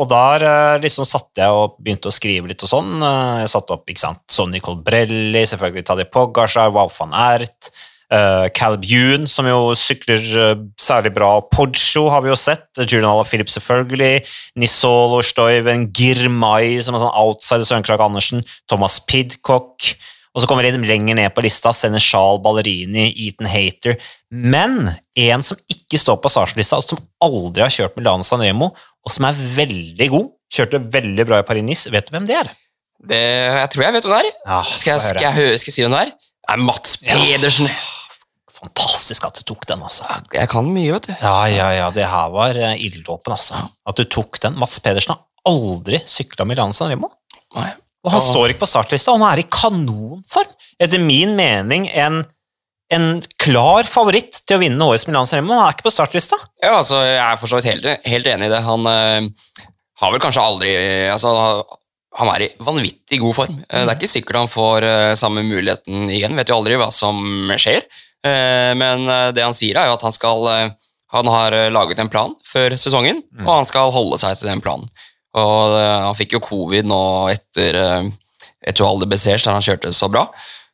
Og der liksom satte jeg og begynte å skrive litt og sånn. Jeg satte opp ikke sant, Sonny Colbrelli, selvfølgelig Tadej Pogasjar, Wow van Ert, uh, Caleb Yoon, som jo sykler uh, særlig bra. Poggio har vi jo sett. Julian Alaphilippe selvfølgelig. Nisolo Stoiven, Girmay som er sånn outsider, Søren Andersen. Thomas Pidcock. Og så kommer vi lenger ned på lista, Senechal, Ballerini, Eaton Hater. Men en som ikke står på startlista, som aldri har kjørt Milano San Remo, og som er veldig god, kjørte veldig bra i Paris-Nice, vet du hvem det er? Det, jeg tror jeg vet hvem det er. Ja, Skal jeg, skal jeg, skal jeg si hvem det er? Det er Mats Ja. Pedersen. Fantastisk at du tok den, altså. Jeg kan mye, vet du. Ja, ja, ja, det her var eh, ilddåpen, altså. At du tok den. Mats Pedersen har aldri sykla Milano San Remo. Nei. Og han Ja. står ikke på startlista, og han er i kanonform. Etter min mening en, en klar favoritt til å vinne årets Milano San Remo, han er ikke på startlista. Ja, altså, jeg er for så vidt helt, helt enig i det. Han øh, har vel kanskje aldri altså, Han er i vanvittig god form. Eh, det er ikke sikkert han får eh, samme muligheten igjen. Vet jo aldri hva som skjer. Men det han sier, er jo at han skal Han har laget en plan før sesongen, og han skal holde seg til den planen. Og eh, han fikk jo covid nå etter etter etter Alde Bessers, der han kjørte så bra.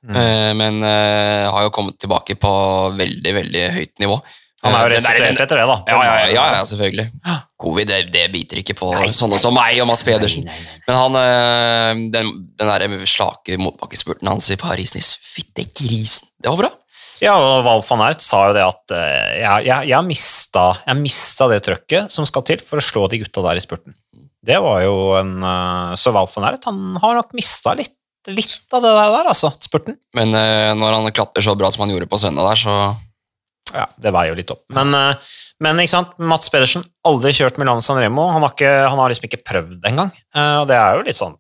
Eh, men eh, har jo kommet tilbake på veldig, veldig høyt nivå. Han er jo Eh, det er- restituert etter det, da. ja, ja, ja, ja, selvfølgelig. Covid det, det biter ikke på sånne som meg og Mads Pedersen. Nei, nei, nei. Men han, den, den der slake motbakkespurten hans i Paris-Nice Fytte grisen, det var bra. Ja, og Val van Ert sa jo det at eh, jeg, jeg, jeg, mista, jeg mista det trøkket som skal til for å slå de gutta der i spurten. Det var jo en eh, Så Val van Ert han har nok mista litt, litt av det der, altså, spurten. Men øh, når han klatrer så bra som han gjorde på søndag der, så Ja, det veier jo litt opp. Men, eh, men Mats Pedersen, aldri kjørt Milan San Remo. Han har, ikke, han har liksom ikke prøvd det engang. Eh, og det er jo litt sånn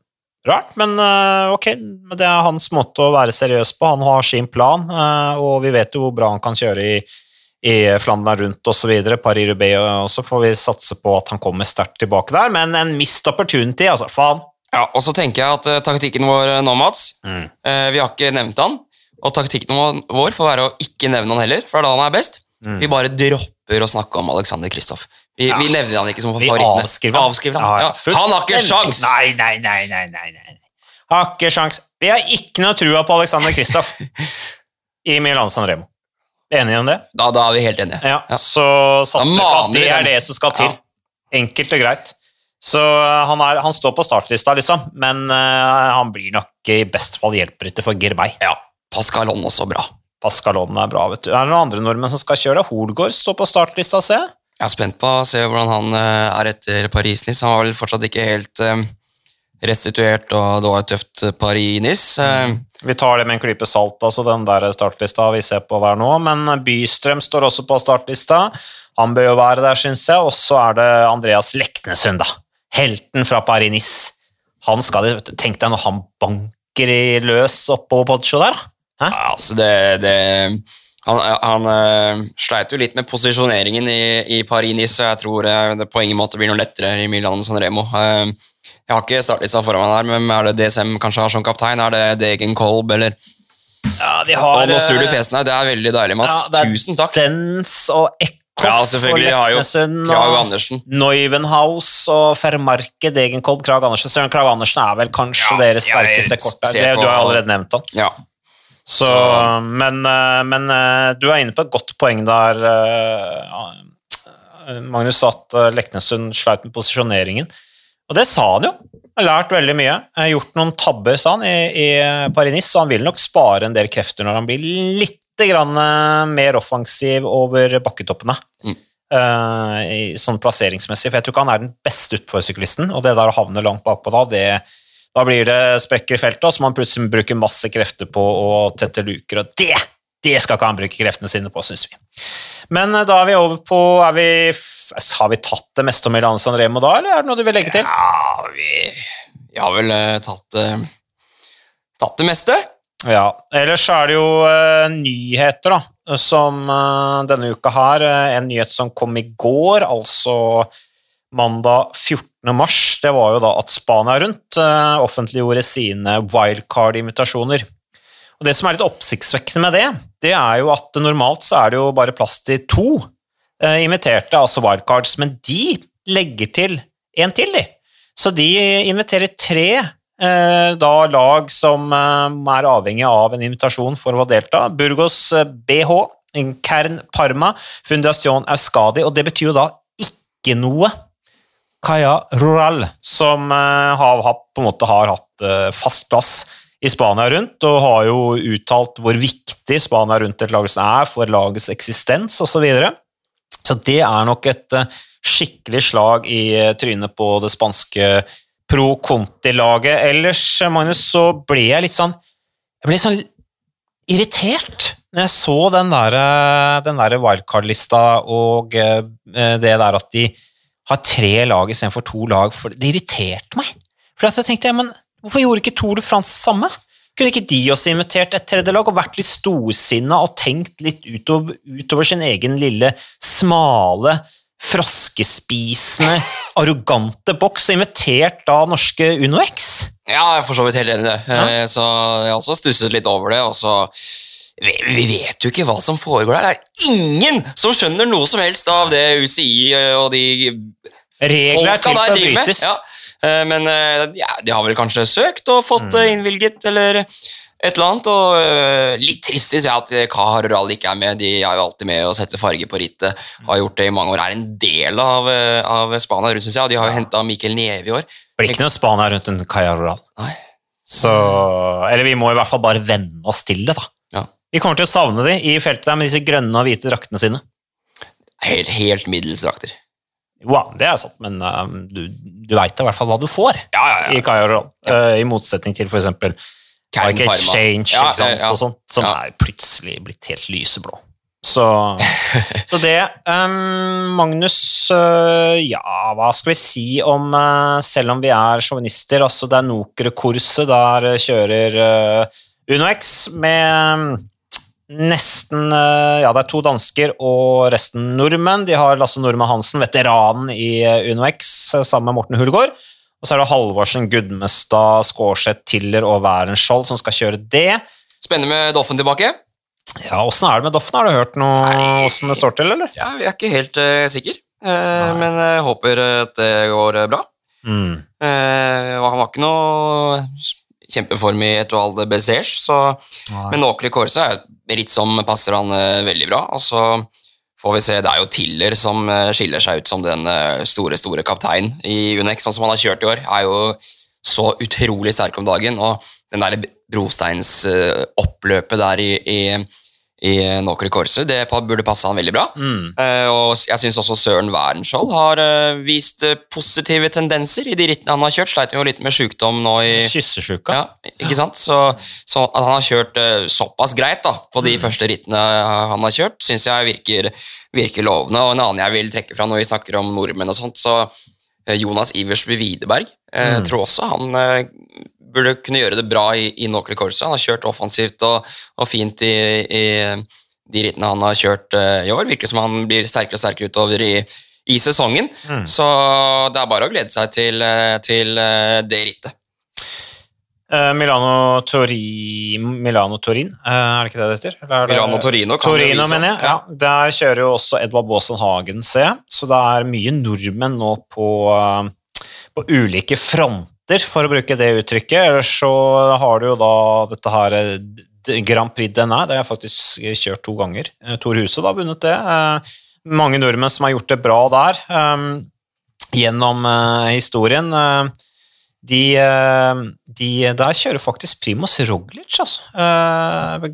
rart, men eh, ok. men Det er hans måte å være seriøs på. Han har sin plan, eh, og vi vet jo hvor bra han kan kjøre i, i Flandern rundt osv. Paris-Roubais, og så får vi satse på at han kommer sterkt tilbake der. Men en missed opportunity, altså. Faen. Ja, Og så tenker jeg at uh, taktikken vår øh, nå, Mats Mm. uh, Vi har ikke nevnt han. Og taktikken vår får være å ikke nevne han heller, for det er da han er best. Mm. Vi bare dropper å snakke om Alexander Kristoff. Vi, Ja. vi nevner han ikke som Vi favorittene. avskriver han. Avskriver han. Ja, ja. Han har ikke sjans! Nei, nei, nei, nei, nei, nei. Har ikke sjans. Vi har ikke noe trua på Alexander Kristoff i Milan San Remo. Enige om det? Da, da er vi helt enige. Ja, Ja. så satser vi på at det er det som skal til. Ja. Enkelt og greit. Så eh, han, er, han står på startlista, liksom, men uh, han blir nok i best fall hjelperytter for Gerbei. Ja. Pascalon også bra. Pascalon er bra, vet du. Er det noen andre nordmenn som skal kjøre? Holgaard står på startlista, ser jeg. Er spent på å se hvordan han eh, er etter Paris-Nice. Han var vel fortsatt ikke helt eh, restituert, og det var et tøft i NIS. Mm. Vi tar det med en klype salt, altså den der startlista vi ser på der nå, men Bystrøm står også på startlista. Han bør jo være der, syns jeg. Og så er det Andreas Leknesund, da. Helten fra Paris-Nice. Han skal. Tenk deg når han banker i løs oppover Poggio der, da. Hæ? Ja, altså det, det Han, han eh, sleit jo litt med posisjoneringen i, i Paris-Nice, så jeg tror eh, det på ingen måte blir noe lettere i Milan San Remo. Eh, jeg har ikke startlista foran meg her, men er det DSM kanskje har som kaptein? Er det Degen Kolb, eller Ja, de har Og du eh, PC-en her, det er veldig deilig, Mats. Ja, Tusen takk. Dens og Eckhoff Ja, og selvfølgelig. Jeg har jo Leknesund og Andersen. Neuvenhaus og Fermarke, Degenkolb, Krag Andersen. Søren Krag Andersen er vel kanskje Ja, deres sterkeste kort der. Det, du har allerede nevnt han. Ja. Så, men, eh, men eh, du er inne på et godt poeng der, Magnus, at Leknesund sleit med posisjoneringen. Og det sa han jo. Har lært veldig mye. Har Gjort noen tabber, sa han, i, i Paris-Nice, så han vil nok spare en del krefter når han blir litt grann eh, mer offensiv over bakketoppene. Mm. Uh, i, sånn plasseringsmessig, for jeg tror ikke han er den beste utforsyklisten, og det der å havne langt bakpå da, det, da blir det sprekker i feltet, og så må han plutselig bruke masse krefter på å tette luker, og det, det skal ikke han bruke kreftene sine på, synes vi. Men eh, da er vi over på er vi, Har vi tatt det meste om Milano San Remo da, eller er det noe du vil legge til? Ja, vi, vi har vel uh, tatt, uh, tatt det meste. Ja, ellers er det jo uh, nyheter da, som denne uka her, en nyhet som kom i går, altså mandag 14. mars, det var jo da at Spania rundt offentliggjorde sine wildcard-invitasjoner. Og det som er litt oppsiktsvekkende med det, det er jo at normalt så er det jo bare plass til to inviterte, altså wildcards, men de legger til en til, de. Så de inviterer tre eh, da lag som eh, er avhengig av en invitasjon for å delta. Burgos eh, BH, Kern Parma, Fundación Euskadi, og det betyr jo da ikke noe Kaya Rural, som eh, har, har, på en måte har hatt eh, fast plass i Spania rundt, og har jo uttalt hvor viktig Spania rundt et lag er for lagets eksistens osv. Så, videre. Så det er nok et eh, skikkelig slag i eh, trynet på det spanske pro Conti-laget. Ellers, eh, Magnus, så ble jeg litt sånn Jeg ble sånn irritert når jeg så den der, den der wildcard-lista og det der at de har tre lag istedenfor to lag. Det irriterte meg. For jeg tenkte, men hvorfor gjorde ikke Tour de France samme? Kunne ikke de også invitert et tredje lag og vært litt storsinna og tenkt litt utover, utover sin egen lille, smale, froskespisende, arrogante boks, og invitert da norske UnoX? Ja, jeg er for så vidt helt enig i det. Ja. Så jeg har også stusset litt over det. og så vi, vi vet jo ikke hva som foregår der. Det er ingen som skjønner noe som helst av det UCI og de Regler er til for å brytes. Ja. Eh, Men eh, ja, de har vel kanskje søkt og fått eh, innvilget, eller et eller annet. Og litt trist syns jeg at Kahar og Rural ikke er med. De er jo alltid med å sette farge på rittet. Har gjort det i mange år. Er en del av, av Spania rundt, synes jeg. Og de har jo henta Mikkel Neve i år. Blir ikke noe Spania rundt en Caja Rural. Nei. Så, eller vi må i hvert fall bare venne oss til det, da. Ja. Vi kommer til å savne de i feltet der med disse grønne og hvite draktene sine. Helt, helt middels drakter. Wow, det er sant, men um, du, du veit i hvert fall hva du får Ja, ja, i Caja Rural. Uh, I motsetning til Kern like change» Exchange Ja, sant, ja, ja. og sånt, som Ja. er plutselig blitt helt lyseblå. Så, så det um, Magnus, uh, ja, hva skal vi si om uh, Selv om vi er sjåvinister, altså det er Nokere-kurset, der kjører UnoX med nesten uh, Ja, det er to dansker og resten nordmenn. De har Lasse Nordmann Hansen, veteranen i uh, UnoX, uh, sammen med Morten Hulgaard. Og så er det Halvorsen, Gudmestad, Skårseth, Tiller og Wærenskjold som skal kjøre det. Spennende med Doffen tilbake. Ja, Åssen er det med Doffen? Har du hørt noe åssen det står til, eller? Ja, Jeg er ikke helt uh, sikker, uh, men jeg håper at det går eh, bra. Mm. Uh, han var ikke noe kjempeform i Etoile de Bezège, så Men Åkre Kårse er et ritt som passer han eh, veldig bra. Og så får vi se. Det er jo Tiller som eh, skiller seg ut som den eh, store, store kapteinen i Unex, sånn som han har kjørt i år. Er jo så utrolig sterk om dagen. Og den der brosteinsoppløpet der i, i, i Nåkre Korse, det burde passe han veldig bra. Mm. Uh, og jeg syns også Søren Wærenskiold har uh, vist eh, positive tendenser i de rittene han har kjørt. Sleit jo litt med sjukdom nå i Kyssesjuka. ja, ikke sant? Så, så at han har kjørt uh, såpass greit da, på de første rittene han har kjørt, syns jeg virker, virker lovende. Og en annen jeg vil trekke fra når vi snakker om nordmenn og sånt, så eh, Jonas Iversby Widerberg eh, Mm. tror også han eh, burde kunne gjøre det bra i, i Nokre Corsa. Han har kjørt offensivt og, og fint i, i de rittene han har kjørt uh, i år. Virker som han blir sterkere og sterkere utover i, i sesongen. Mm. Så det er bare å glede seg til, eh, til uh, det rittet. Milano, Tori, Milano Torin, er det ikke det det heter? Eller er det- Milano Torino kan Torino, mener jeg. Ja, der kjører jo også Edvard Baasen Hagen, ser jeg. Så det er mye nordmenn nå på, på ulike fronter, for å bruke det uttrykket. Ellers så har du jo da dette her eh, Grand Prix DNA. det har jeg faktisk kjørt to ganger. Eh, Tor Huse har vunnet det. Eh, Mange nordmenn som har gjort det bra der gjennom historien. De, de der kjører faktisk Primoz Roglic, altså.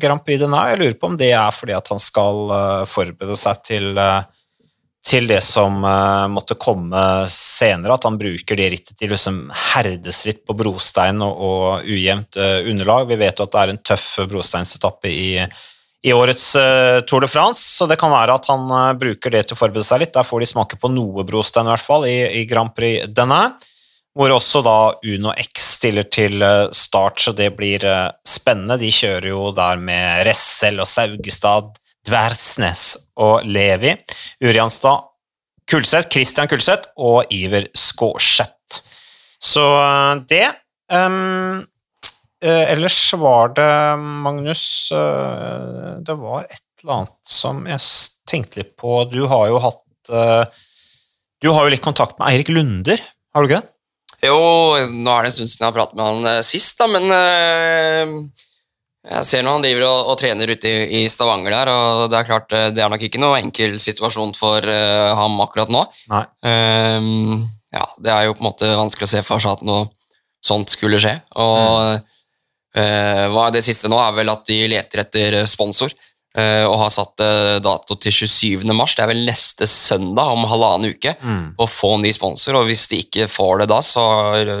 Grand Prix DNA. Jeg lurer på om det er fordi at han skal forberede seg til, til det som uh, måtte komme senere, at han bruker det rittet til liksom herdes litt på brostein og, og ujevnt uh, underlag. Vi vet jo at det er en tøff brosteinsetappe i, i årets uh, Tour de France, så det kan være at han bruker det til å forberede seg litt. Der får de smake på noe brostein i hvert fall i, i Grand Prix Denne hvor også da Uno X stiller til start, så det blir spennende. De kjører jo der med Ressel og Saugestad, Dversnes og Levi, Urianstad, Kulseth, Christian Kulseth og Iver Skårseth. Så eh, det um, Ellers var det, Magnus Det var et eller annet som jeg tenkte litt på. Du har jo hatt Du har jo litt kontakt med Eirik Lunder, har du ikke det? Jo, nå er det en stund siden jeg har pratet med han sist, da, men jeg ser nå han driver og, og trener ute i, i Stavanger der, og det er klart eh, det er nok ikke noe enkel situasjon for uh, ham akkurat nå. Ehm, ja, det er jo på en måte vanskelig å se for seg at noe sånt skulle skje. Og hva er det siste nå er vel at de leter etter sponsor. Uh, og har satt dato til 27. mars. Det er vel neste søndag om halvannen uke Mm. å få ny sponsor. Og hvis de ikke får det da, så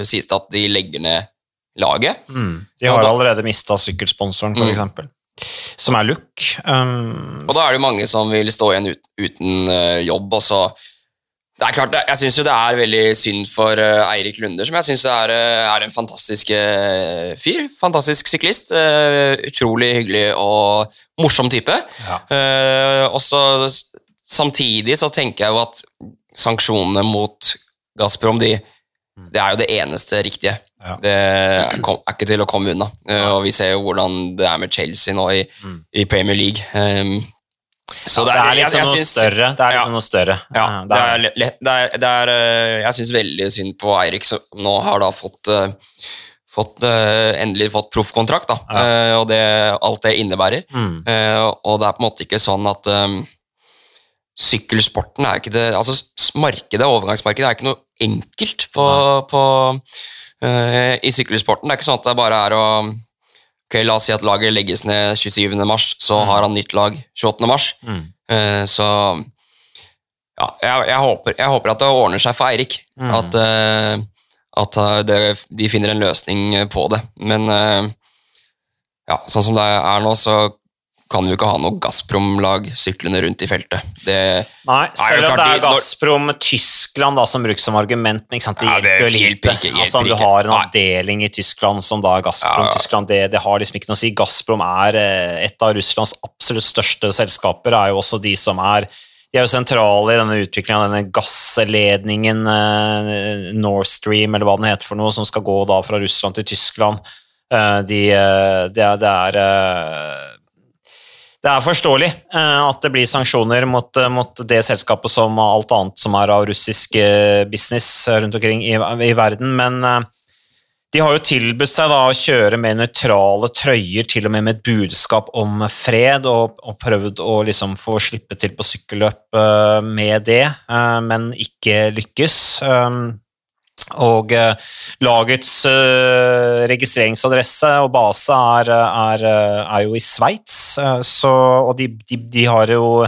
sies det at de legger ned laget. Mm. De har da- allerede mista sykkelsponsoren, for Mm. Som er Look. Um, Og da er det mange som vil stå igjen ut, uten uh, jobb. og så det er klart, Jeg syns det er veldig synd for uh, Eirik Lunder, som jeg syns er, eh, er en fantastisk uh, fyr. Fantastisk syklist. utrolig hyggelig og morsom type. Ja. Eh, og så Samtidig så tenker jeg jo at sanksjonene mot Gazprom de, det er jo det eneste riktige. Ja. Det er, er ikke til å komme unna. Eh, og vi ser jo hvordan det er med Chelsea nå i, Mm. i Premier League. Um, så det, er liksom jeg- jeg noe synes, større. Det er liksom Ja. noe større. Ja, det er, det er, det er eh, Jeg syns veldig synd på Eirik, som nå har da fått eh, Fått, endelig fått proffkontrakt, da. Ja. Og det, alt det innebærer. mm. Og det er på en måte ikke sånn at um, sykkelsporten er ikke det Altså markedet, overgangsmarkedet, er ikke noe enkelt på, på eh, i sykkelsporten. Det er ikke sånn at det bare er å Ok, La oss si at laget legges ned 27. mars, så Mm. har han nytt lag 28. mars. Mm. Uh, så ja, jeg, jeg, håper, jeg håper at det ordner seg for Eirik. Mm. At, uh, at det, de finner en løsning på det. Men ja, sånn som det er nå, så kan vi ikke ha noe Gazprom-lag syklende rundt i feltet. Det, Nei, selv om det er Gazprom Tyskland da, som brukes som argument, men ikke sant? det hjelper jo lite. altså, om du har en avdeling i Tyskland som da er Gazprom Ja, ja. Tyskland, det, det har liksom ikke noe å si. Gazprom er eh, et av Russlands absolutt største selskaper, er jo også de som er de er jo sentrale i denne utviklingen av denne gassledningen eh, Nord Stream, eller hva den heter for noe, som skal gå da fra Russland til Tyskland. Eh, de, det er, det er det er forståelig eh, at det blir sanksjoner mot, eh, mot det selskapet som alt annet som er av russisk eh, business rundt omkring i, i verden, men de har jo tilbudt seg da å kjøre med nøytrale trøyer, til og med med et budskap om fred, og, og prøvd å liksom få slippe til på sykkelløp med det, men ikke lykkes. Og uh, lagets registreringsadresse og base er, er, er jo i Sveits, og de, de, de har jo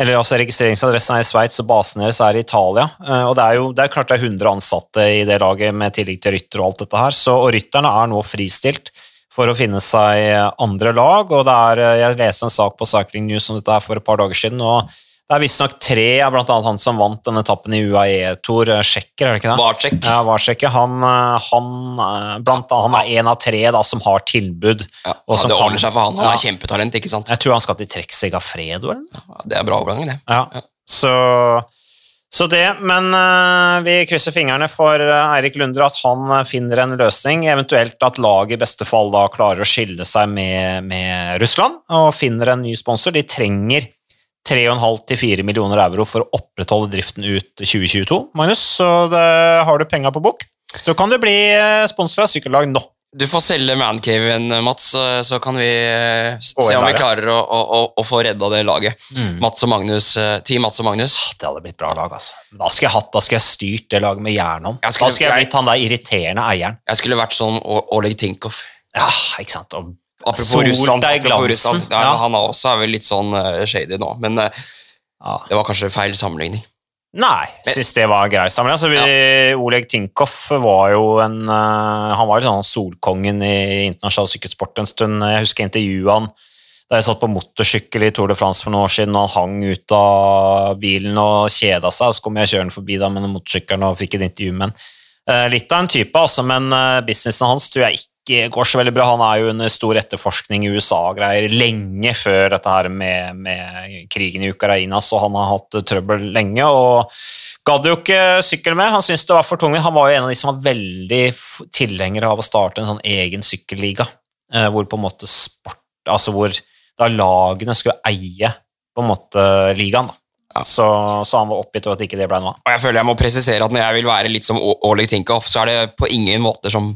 eller altså Registreringsadressen er i Sveits, og basen deres er i Italia. Eh, og Det er jo det er klart det er 100 ansatte i det laget, med tillegg til rytter og alt dette her. Så, og rytterne er nå fristilt for å finne seg andre lag. og det er, eh, Jeg leste en sak på Cycling News om dette her for et par dager siden. og det er visstnok tre, blant annet han som vant denne etappen i UAE-tour, eh, Sjekker, er det ikke det? Varcek. Ja, Varcek. Han, han, blant, han er en av tre da, som har tilbud. Ja, og som det kan- ordner seg for han. Han Ja. er kjempetalent, ikke sant? Jeg tror han skal til Trek Segafredo, eller? Ja, det er bra overgang, det. Ja, så, så det, men eh, vi krysser fingrene for eh, Eirik Lunder at han eh, finner en løsning, eventuelt at laget i beste fall da klarer å skille seg med, med Russland og finner en ny sponsor. De trenger 3,5-4 millioner euro for å opprettholde driften ut 2022, Magnus, så har du penga på bok, så kan du bli eh, sponsor av sykkellag nå. Du får selge mancaven, Mats, så kan vi eh, se om vi klarer å, å, å, få redda det laget. Mats og Magnus, eh, Team Mats og Magnus. Det hadde blitt bra lag, altså. Da skulle jeg, hatt, da skulle jeg styrt det laget med jern om. Da skulle jeg jeg- blitt han der irriterende eieren. Jeg skulle vært sånn Oleg Tinkov. Ja, ikke sant. Og Apropos Russland. apropos. Russland. Ja, Ja. Han er også er vel litt sånn uh, shady nå, men uh, ja. det var kanskje feil sammenligning. Nei, jeg syns det var grei sammenligning. Altså, vi, Oleg Tinkoff var jo en uh, Han var jo sånn solkongen i internasjonal sykkelsport en stund. Jeg husker intervjuet han da jeg satt på motorsykkel i Tour de France for noen år siden, og han hang ut av bilen og kjeda seg. Så kom jeg kjørende forbi da med den motorsykkelen og fikk et intervju med han. Litt av en type, altså, men businessen hans tror jeg ikke går så veldig bra. Han er jo under stor etterforskning i USA og greier lenge før dette her med, med krigen i Ukraina, så han har hatt trøbbel lenge. og gadd jo ikke sykkel mer. Han syntes det var for tungt. Han var jo en av de som var veldig tilhenger av å starte en sånn egen sykkelliga, eh, hvor på en måte sport Altså hvor da lagene skulle eie på en måte ligaen. da. Ja. Så, så han var oppgitt over at ikke det ble noe av. Og jeg føler jeg må presisere at når jeg vil være litt som Oleg Tinkoff, så er det på ingen måter som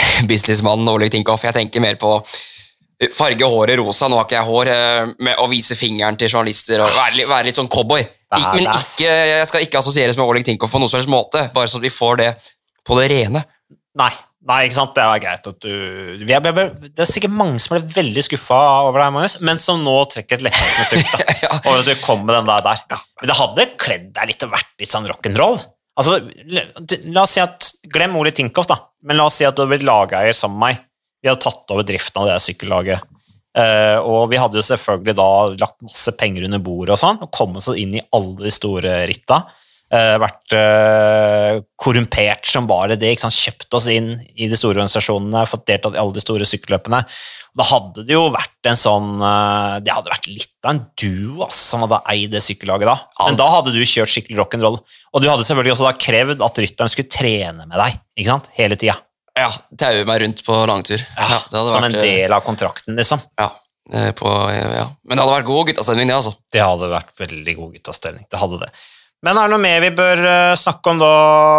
businessmannen Oleg Tinkoff. Jeg tenker mer på eh, farge håret rosa, nå har ikke jeg hår, eh, med å vise fingeren til journalister og være, være litt sånn cowboy. Ik men ikke, jeg skal ikke assosieres med Oleg Tinkoff på noen som helst måte, bare så at vi får det på det rene. Nei, nei, ikke sant? det er greit at du vi Det er sikkert mange som ble veldig skuffa over deg, Magnus, men som nå trekker et lettelsens sukk over at du kom med den der. der. Men det hadde kledd deg litt og vært litt sånn rock'n'roll. Altså, la, oss si at, Glem Ole Tinkoff, da, men la oss si at du hadde blitt lageier sammen med meg. Vi hadde tatt over driften av det sykkellaget. Uh, og vi hadde jo selvfølgelig da lagt masse penger under bordet og sånn, og kommet oss inn i alle de store ritta. Eh, vært uh, korrumpert som bare det. Kjøpt oss inn i de store organisasjonene, fått deltatt i alle de store sykkelløpene. Da hadde det jo vært en sånn uh, Det hadde vært litt av en duo ass, som hadde eid det sykkellaget da. Men da hadde du kjørt skikkelig rock'n'roll. Og du hadde selvfølgelig også da krevd at rytteren skulle trene med deg ikke sant? hele tida. Ja, Taue meg rundt på langtur. Ja, det hadde som vært, en del av kontrakten, liksom. Ja, på, ja. Men det hadde vært god guttastemning, det, altså. Det hadde vært veldig god guttastemning. Det hadde det. Men er det noe mer vi bør eh, snakke om da,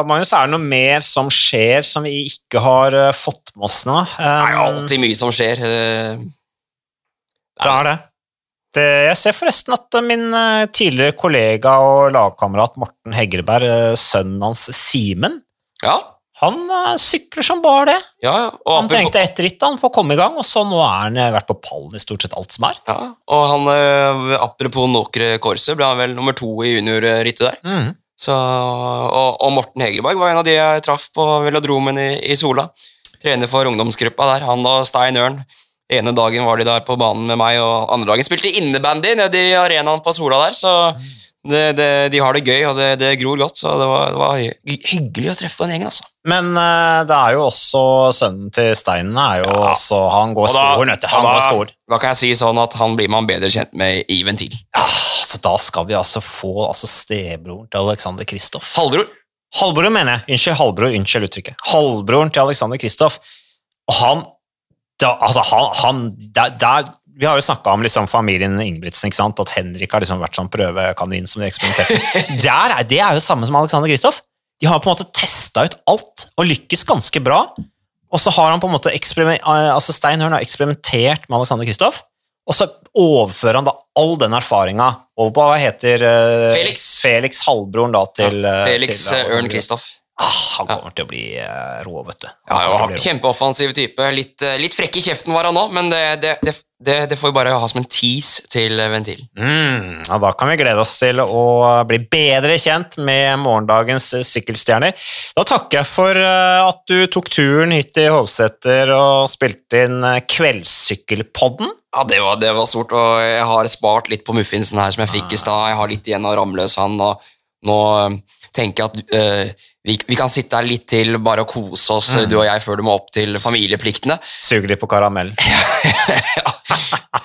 Magnus? Er det noe mer som skjer som vi ikke har eh, fått med oss nå? Det er Um, alltid mye som skjer. eh, det er det. det. Jeg ser forresten at min eh, tidligere kollega og lagkamerat Morten Hegreberg, eh, sønnen hans Simen, Ja, han eh, sykler som bare det. ja, ja. Han trengte ett ritt han for å komme i gang, og så nå er han eh, vært på pallen i stort sett alt som er. Ja, og han, eh, apropos Nokre Korse, ble han vel nummer to i juniorrittet der. Mm. Så, og, og Morten Hegerberg var en av de jeg traff på velodromen i, i Sola. Trener for ungdomsgruppa der. Han og Stein Ørn. ene dagen var de der på banen med meg, og andre dagen spilte innebandy nede i arenaen på Sola der. Så det, det, de har det gøy, og det, det gror godt. Så det var, det var hyggelig å treffe den gjengen, altså. Men eh, det er jo også sønnen til Steinen er jo Ja. også Han går skolen, vet du. Han da, går skolen. Da kan jeg si sånn at han blir man bedre kjent med i Ventil. Ja, så da skal vi altså få altså stebroren til Alexander Kristoff. Halvbror. Halvbror, mener jeg. Unnskyld, halvbror. Unnskyld uttrykket. Halvbroren til Alexander Kristoff. Og han da, Altså, han, han der, der, Vi har jo snakka om liksom familien Ingebrigtsen, ikke sant? at Henrik har liksom vært sånn prøvekanin som de eksperimenterte med. er, Det er jo samme som Alexander Kristoff. De har på en måte testa ut alt og lykkes ganske bra. og så har han på en måte eh, altså Stein Hørn har eksperimentert med Alexander Kristoff, og så overfører han da all den erfaringa over på hva heter uh, Felix. Felix halvbroren da til ja, Felix til, eh, Ørn Kristoff. Ah, han kommer til å bli eh, rå, vet du. Ja, Han ja, rå. Kjempeoffensiv type. Litt, eh, litt frekk i kjeften var han òg, men det, det, det, det, får vi bare ha som en tease til eh, Ventil. Mm, ja, da kan vi glede oss til å bli bedre kjent med morgendagens sykkelstjerner. Da takker jeg for at du tok turen hit til Hovseter og spilte inn Kveldssykkelpodden. Ja, det var, det var stort, og jeg har spart litt på muffinsen her som jeg fikk i stad. Jeg har litt igjen av Ramløsand, og nå tenker jeg at vi, vi kan sitte her litt til bare og kose oss, du og jeg, før du må opp til familiepliktene. Sug litt på karamell.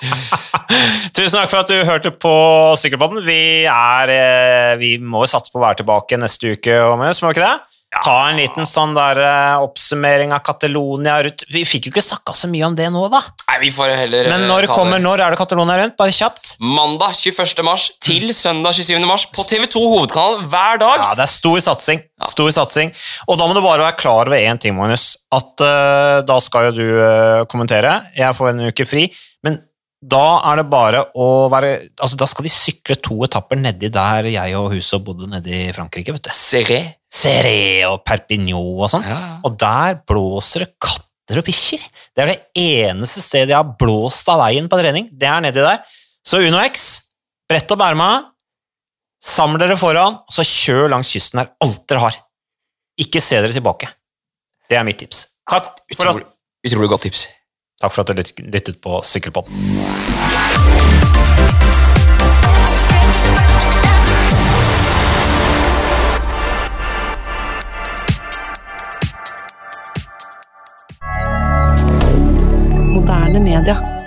Tusen takk for at du hørte på Sykkelpodden. Vi, er, eh, vi må satse på å være tilbake neste uke, Omes, må vi ikke det? Ta en liten sånn der eh, oppsummering av Catalonia rundt. Vi fikk jo ikke snakka så mye om det nå, da. Nei, vi får heller Men eh, når kommer det. når er det Catalonia rundt? Bare kjapt. Mandag 21. mars til søndag 27. mars på TV2 Hovedkanal hver dag. Ja, det er stor satsing. Stor satsing. Og da må du bare være klar over én ting, Magnus. At uh, da skal jo du kommentere. Jeg får en uke fri. Men da er det bare å være Altså, da skal de sykle to etapper nedi der jeg og huset bodde nedi i Frankrike, vet du. Seré. Og Perpignan og sånn. Ja. Og der blåser det katter og bikkjer. Det er det eneste stedet jeg har blåst av veien på trening. Det er nedi der. Så Uno X, brett opp erma, saml dere foran, og så kjør langs kysten her. Alt dere har. Ikke se dere tilbake. Det er mitt tips. Takk for at, Utrolig, utrolig godt tips. takk for at dere lyttet på Sykkelpodden. milliardaire